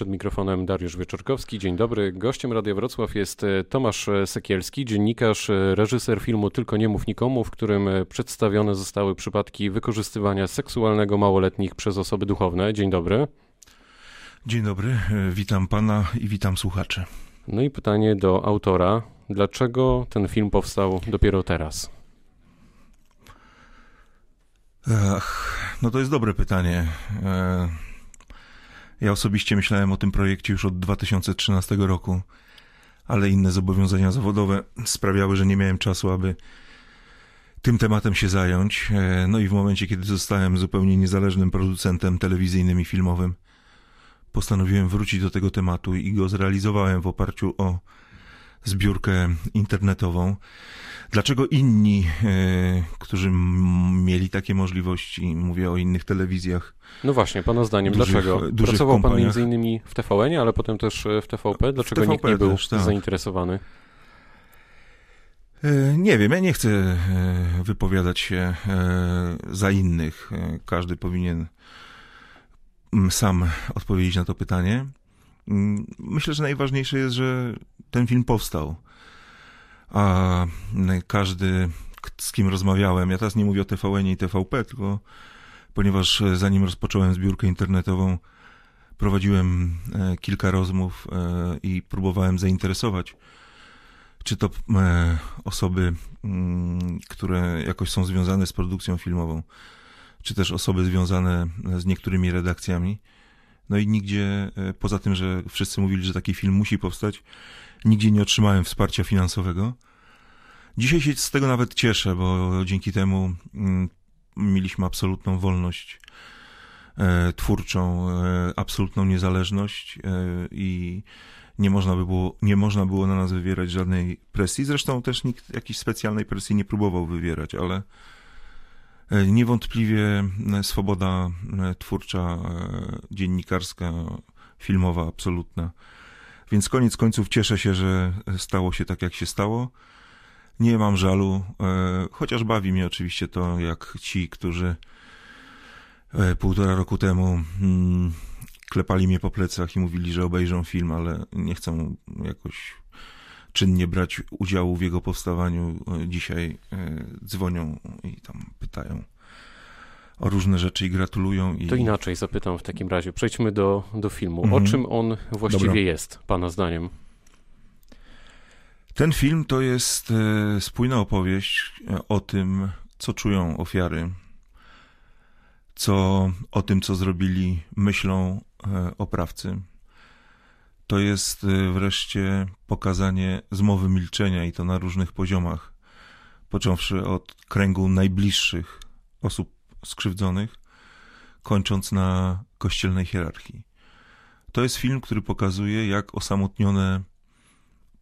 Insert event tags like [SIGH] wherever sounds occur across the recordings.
przed mikrofonem Dariusz Wieczorkowski. Dzień dobry. Gościem Radia Wrocław jest e, Tomasz e, Sekielski, dziennikarz, e, reżyser filmu Tylko nie mów nikomu, w którym przedstawione zostały przypadki wykorzystywania seksualnego małoletnich przez osoby duchowne. Dzień dobry. Dzień dobry, witam pana i witam słuchaczy. No i pytanie do autora. Dlaczego ten film powstał dopiero teraz? Ach, no to jest dobre pytanie. Ja osobiście myślałem o tym projekcie już od 2013 roku, ale inne zobowiązania zawodowe sprawiały, że nie miałem czasu, aby tym tematem się zająć. E, no i w momencie, kiedy zostałem zupełnie niezależnym producentem telewizyjnym i filmowym, postanowiłem wrócić do tego tematu i go zrealizowałem w oparciu o zbiórkę internetową. Dlaczego inni, e, którzy mieli takie możliwości, mówię o innych telewizjach. No właśnie, pana zdaniem, dużych, dlaczego? Dużych Pracował kompaniach. pan między innymi w tvn ale potem też w TVP. Dlaczego w TVP nikt nie był też, tak. zainteresowany? E, nie wiem, ja nie chcę e, wypowiadać się za innych. Każdy powinien sam odpowiedzieć na to pytanie. Mm, myślę, że najważniejsze jest, że ten film powstał. A każdy, z kim rozmawiałem, ja teraz nie mówię o TVN i TVP, tylko ponieważ zanim rozpocząłem zbiórkę internetową, prowadziłem e, kilka rozmów e, i próbowałem zainteresować, czy to e, osoby, mm, które jakoś są związane z produkcją filmową, czy też osoby związane z niektórymi redakcjami. No i nigdzie, e, poza tym, że wszyscy mówili, że taki film musi powstać, nigdzie nie otrzymałem wsparcia finansowego. Dzisiaj się z tego nawet cieszę, bo dzięki temu mm, mieliśmy absolutną wolność e, twórczą, e, absolutną niezależność i nie można, by było, nie można było na nas wywierać żadnej presji. Zresztą też nikt jakiejś specjalnej presji nie próbował wywierać, ale niewątpliwie e, swoboda e, twórcza, dziennikarska, filmowa, absolutna. Więc koniec końców cieszę się, że stało się tak, jak się stało. Nie mam żalu, chociaż bawi mnie oczywiście to, jak ci, którzy półtora roku temu mm, klepali mnie po plecach i mówili, że obejrzą film, ale nie chcą jakoś czynnie brać udziału w jego powstawaniu, e, dzisiaj e, dzwonią i tam pytają o różne rzeczy i gratulują. I... To inaczej zapytam w takim razie. Przejdźmy do, do filmu. Mhm. O czym on właściwie Dobra. jest, Pana zdaniem? Ten film to jest e, spójna opowieść o tym, co czują ofiary, co o tym, co zrobili, myślą oprawcy to jest y, wreszcie pokazanie zmowy milczenia i to na różnych poziomach, począwszy od kręgu najbliższych osób skrzywdzonych, kończąc na kościelnej hierarchii. To jest film, który pokazuje, jak osamotnione,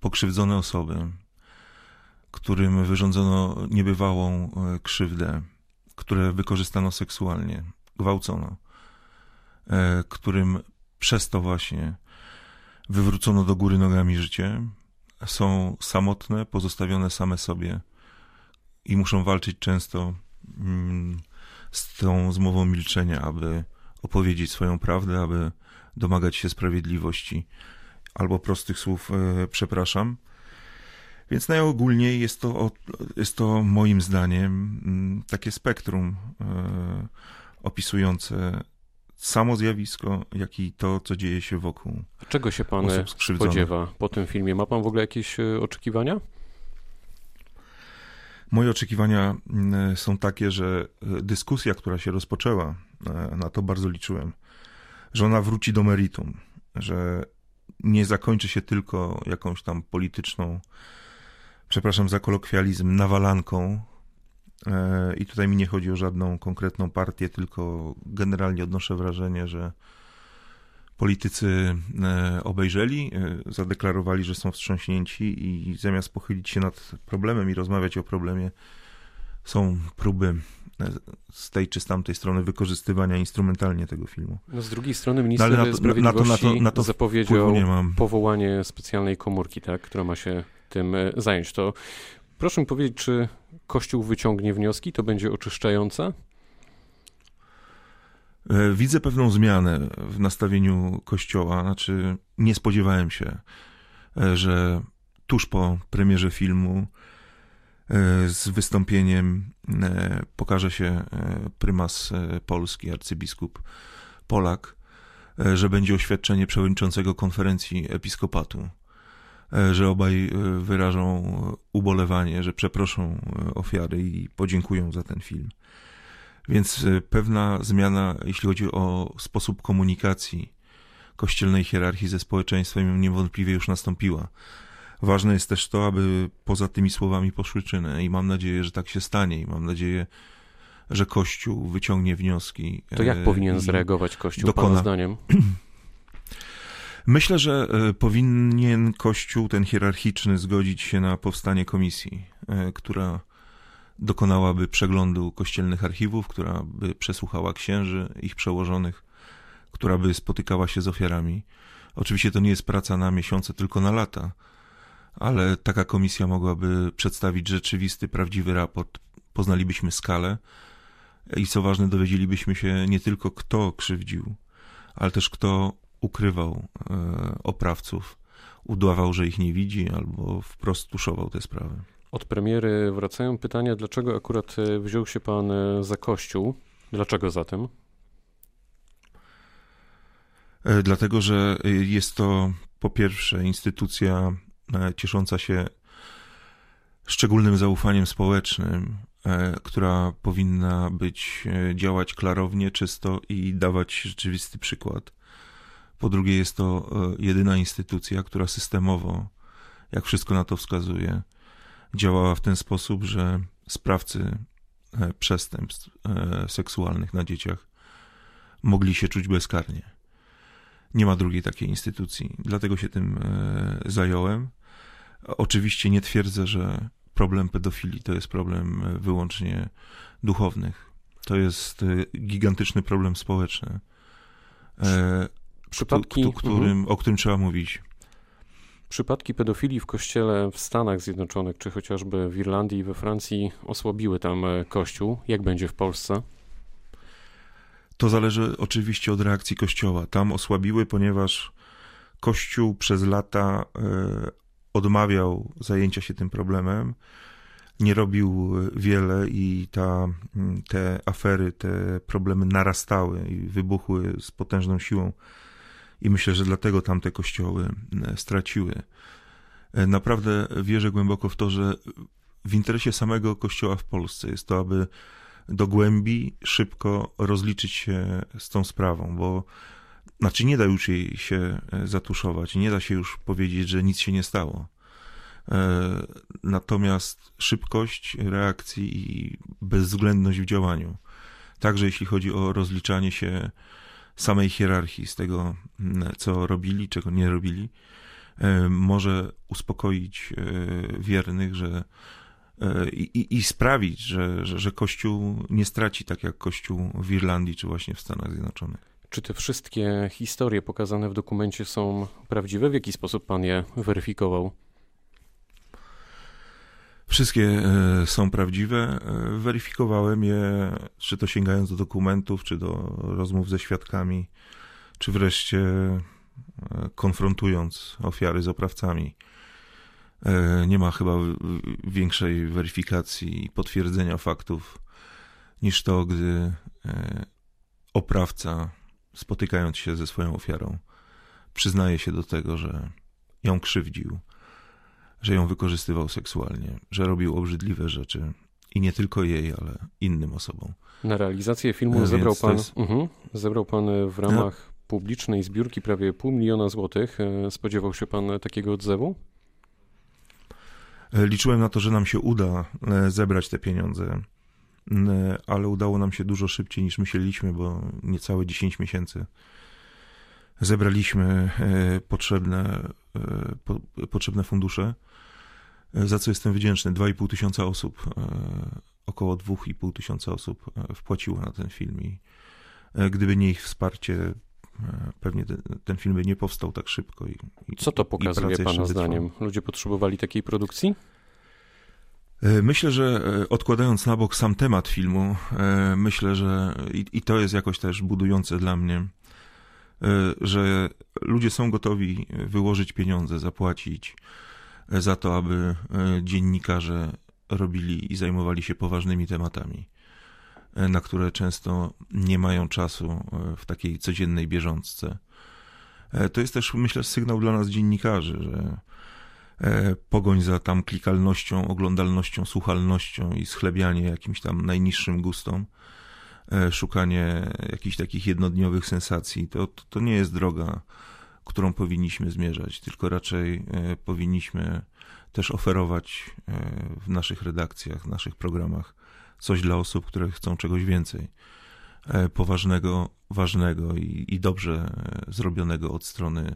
pokrzywdzone osoby, którym wyrządzono niebywałą e, krzywdę, które wykorzystano seksualnie, gwałcono, e, którym przez to właśnie wywrócono do góry nogami życie, są samotne, pozostawione same sobie i muszą walczyć często mm, z tą zmową milczenia, aby opowiedzieć swoją prawdę, aby domagać się sprawiedliwości albo prostych słów e, przepraszam. Więc najogólniej jest to, jest to moim zdaniem mm, takie spektrum e, opisujące samo zjawisko, jak i to, co dzieje się wokół. Czego się pan spodziewa po tym filmie? Ma pan w ogóle jakieś e, oczekiwania? Moje oczekiwania mm, są takie, że e, dyskusja, która się rozpoczęła, e, na to bardzo liczyłem, że ona wróci do meritum, że nie zakończy się tylko jakąś tam polityczną, przepraszam za kolokwializm, nawalanką, I tutaj mi nie chodzi o żadną konkretną partię, tylko generalnie odnoszę wrażenie, że politycy e, obejrzeli, e, zadeklarowali, że są wstrząśnięci i zamiast pochylić się nad problemem i rozmawiać o problemie, są próby z tej czy z tamtej strony wykorzystywania instrumentalnie tego filmu. No z drugiej strony minister no, na to, Sprawiedliwości na to, na to, na to zapowiedział powołanie specjalnej komórki, tak, która ma się tym zająć. To Proszę mi powiedzieć, czy Kościół wyciągnie wnioski? To będzie oczyszczające? E, widzę pewną zmianę w nastawieniu kościoła. Znaczy, nie spodziewałem się, e, że tuż po premierze filmu e, z wystąpieniem pokaże się prymas Polski, arcybiskup Polak, że będzie oświadczenie przewodniczącego konferencji episkopatu, że obaj wyrażą ubolewanie, że przeproszą ofiary i podziękują za ten film. Więc pewna zmiana, jeśli chodzi o sposób komunikacji kościelnej hierarchii ze społeczeństwem, niewątpliwie już nastąpiła. Ważne jest też to, aby poza tymi słowami poszły czyny i mam nadzieję, że tak się stanie i mam nadzieję, że Kościół wyciągnie wnioski. To jak e, powinien zareagować Kościół, dokona... Pana zdaniem? [CLEARS THROAT] Myślę, że e, powinien Kościół ten hierarchiczny zgodzić się na powstanie komisji, e, która dokonałaby przeglądu kościelnych archiwów, która by przesłuchała księży, ich przełożonych, która by spotykała się z ofiarami. Oczywiście to nie jest praca na miesiące, tylko na lata, ale taka komisja mogłaby przedstawić rzeczywisty, prawdziwy raport. Poznalibyśmy skalę i co ważne, dowiedzielibyśmy się nie tylko kto krzywdził, ale też kto ukrywał e, oprawców, udawał, że ich nie widzi, albo wprost tuszował te sprawy. Od premiery wracają pytania, dlaczego akurat e, wziął się pan e, za Kościół? Dlaczego zatem? Dlatego, że jest to po pierwsze instytucja ciesząca się szczególnym zaufaniem społecznym, która powinna być działać klarownie, czysto i dawać rzeczywisty przykład. Po drugie, jest to jedyna instytucja, która systemowo, jak wszystko na to wskazuje, działała w ten sposób, że sprawcy e, przestępstw e, seksualnych na dzieciach mogli się czuć bezkarnie. Nie ma drugiej takiej instytucji, dlatego się tym e, zająłem. Oczywiście nie twierdzę, że problem pedofilii to jest problem wyłącznie duchownych. To jest gigantyczny problem społeczny, Przypadki, którym, mhm. o którym trzeba mówić. Przypadki pedofilii w kościele w Stanach Zjednoczonych, czy chociażby w Irlandii i we Francji osłabiły tam e, kościół. Jak będzie w Polsce? To zależy oczywiście od reakcji kościoła. Tam osłabiły, ponieważ kościół przez lata e, odmawiał zajęcia się tym problemem, nie robił wiele i ta, te afery, te problemy narastały i wybuchły z potężną siłą i myślę, że dlatego tamte kościoły e, straciły. E, naprawdę wierzę głęboko w to, że w interesie samego kościoła w Polsce jest to, aby do głębi szybko rozliczyć się z tą sprawą, bo znaczy nie da już jej się e, zatuszować, nie da się już powiedzieć, że nic się nie stało. Natomiast szybkość reakcji i bezwzględność w działaniu, także jeśli chodzi o rozliczanie się samej hierarchii, z tego, mm, co robili, czego nie robili, e, może uspokoić e, wiernych, że e, i, i sprawić, że, że, że Kościół nie straci tak jak Kościół w Irlandii czy właśnie w Stanach Zjednoczonych. Czy te wszystkie historie pokazane w dokumencie są prawdziwe? W jaki sposób pan je weryfikował? Wszystkie e, są prawdziwe. E, weryfikowałem je, czy to sięgając do dokumentów, czy do rozmów ze świadkami, czy wreszcie e, konfrontując ofiary z oprawcami. Nie ma chyba większej weryfikacji i potwierdzenia faktów niż to, gdy oprawca, spotykając się ze swoją ofiarą, przyznaje się do tego, że ją krzywdził że ją wykorzystywał seksualnie, że robił obrzydliwe rzeczy i nie tylko jej, ale innym osobom. Na realizację filmu e, zebrał pan, jest... uh mhm. -huh, zebrał pan e, w ramach no. publicznej zbiórki prawie pół miliona złotych. E, spodziewał się pan takiego odzewu? Liczyłem na to, że nam się uda zebrać te pieniądze, ale udało nam się dużo szybciej niż myśleliśmy, bo niecałe 10 miesięcy zebraliśmy potrzebne, potrzebne fundusze za co jestem wdzięczny. 2,5 tysiąca osób, e, około 2,5 tysiąca osób e, wpłaciło na ten film i e, gdyby nie ich wsparcie, pewnie ten, ten film by nie powstał tak szybko. I, Co to pokazuje Pana zdaniem? Ludzie potrzebowali takiej produkcji? E, myślę, że e, odkładając na bok sam temat filmu, e, myślę, że i, i to jest jakoś też budujące dla mnie, że ludzie są gotowi wyłożyć pieniądze, zapłacić za to, aby dziennikarze robili i zajmowali się poważnymi tematami, na które często nie mają czasu w takiej codziennej bieżączce. To jest też, myślę, sygnał dla nas dziennikarzy, że E, pogoń za tam klikalnością, oglądalnością, słuchalnością i schlebianie jakimś tam najniższym gustom, e, szukanie jakichś takich jednodniowych sensacji, to, to, nie jest droga, którą powinniśmy zmierzać, tylko raczej e, powinniśmy też oferować w naszych redakcjach, w naszych programach coś dla osób, które chcą czegoś więcej. Poważnego, ważnego i, i dobrze zrobionego od strony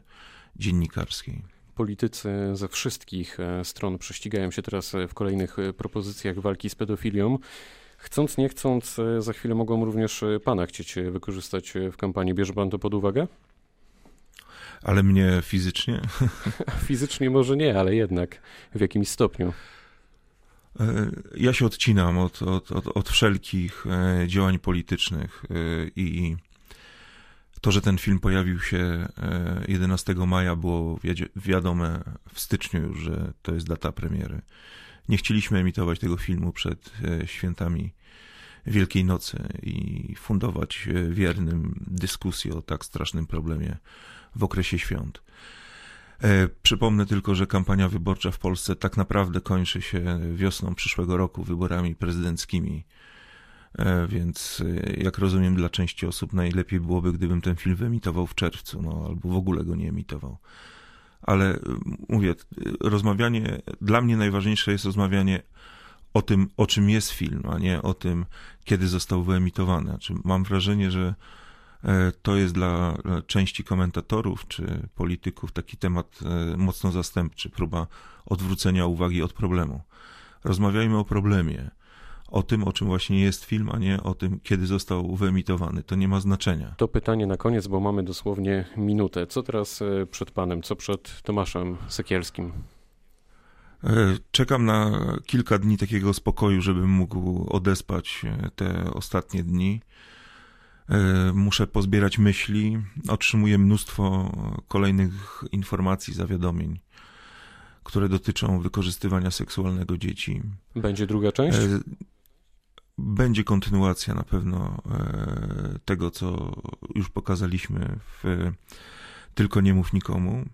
dziennikarskiej politycy ze wszystkich e, stron prześcigają się teraz e, w kolejnych e, propozycjach walki z pedofilią. Chcąc, nie chcąc, za chwilę mogą również pana chcieć wykorzystać w kampanii. Bierze pan to pod uwagę? Ale mnie fizycznie? [LAUGHS] [LAUGHS] fizycznie może nie, ale jednak w jakimś stopniu. Ja się odcinam od, od, od, od wszelkich działań politycznych i to, że ten film pojawił się 11 e, maja, było wiadome w styczniu już, że to jest data premiery. Nie chcieliśmy emitować tego filmu przed e, świętami Wielkiej Nocy i fundować e, wiernym dyskusję o tak strasznym problemie w okresie świąt. Przypomnę tylko, że kampania wyborcza w Polsce tak naprawdę kończy się wiosną przyszłego roku wyborami prezydenckimi E, więc e, jak rozumiem, dla części osób najlepiej byłoby, gdybym ten film wyemitował w czerwcu, no albo w ogóle go nie emitował. Ale e, mówię, rozmawianie, dla mnie najważniejsze jest rozmawianie o tym, o czym jest film, a nie o tym, kiedy został wyemitowany. Znaczy, mam wrażenie, że to jest dla części komentatorów czy polityków taki temat mocno zastępczy, próba odwrócenia uwagi od problemu. Rozmawiajmy o problemie o tym, o czym właśnie jest film, a nie o tym, kiedy został wyemitowany. To nie ma znaczenia. To pytanie na koniec, bo mamy dosłownie minutę. Co teraz e, przed panem, co przed Tomaszem Sekielskim? E, czekam na kilka dni takiego spokoju, żebym mógł odespać e, te ostatnie dni. Muszę pozbierać myśli. Otrzymuję mnóstwo kolejnych informacji, zawiadomień które dotyczą wykorzystywania seksualnego dzieci. Będzie druga część? Będzie kontynuacja na pewno e, tego, co już pokazaliśmy w Tylko nie mów nikomu.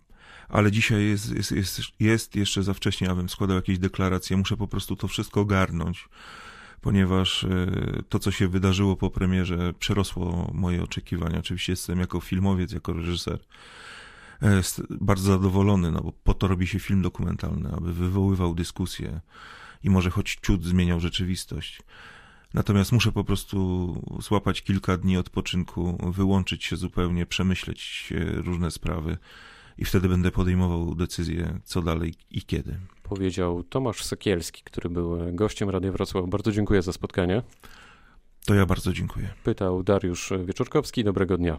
Ale dzisiaj jest, jest, jest, jest jeszcze za wcześnie, abym składał jakieś deklaracje. Muszę po prostu to wszystko ogarnąć, ponieważ e, to, co się wydarzyło po premierze, przerosło moje oczekiwania. Oczywiście jestem jako filmowiec, jako reżyser e, bardzo zadowolony, no bo po to robi się film dokumentalny, aby wywoływał dyskusję i może choć ciut zmieniał rzeczywistość. Natomiast muszę po prostu złapać kilka dni odpoczynku, wyłączyć się zupełnie, przemyśleć różne sprawy i wtedy będę podejmował decyzję, co dalej i kiedy. Powiedział Tomasz Sekielski, który był gościem Radia Wrocław. Bardzo dziękuję za spotkanie. To ja bardzo dziękuję. Pytał Dariusz Wieczorkowski. Dobrego dnia.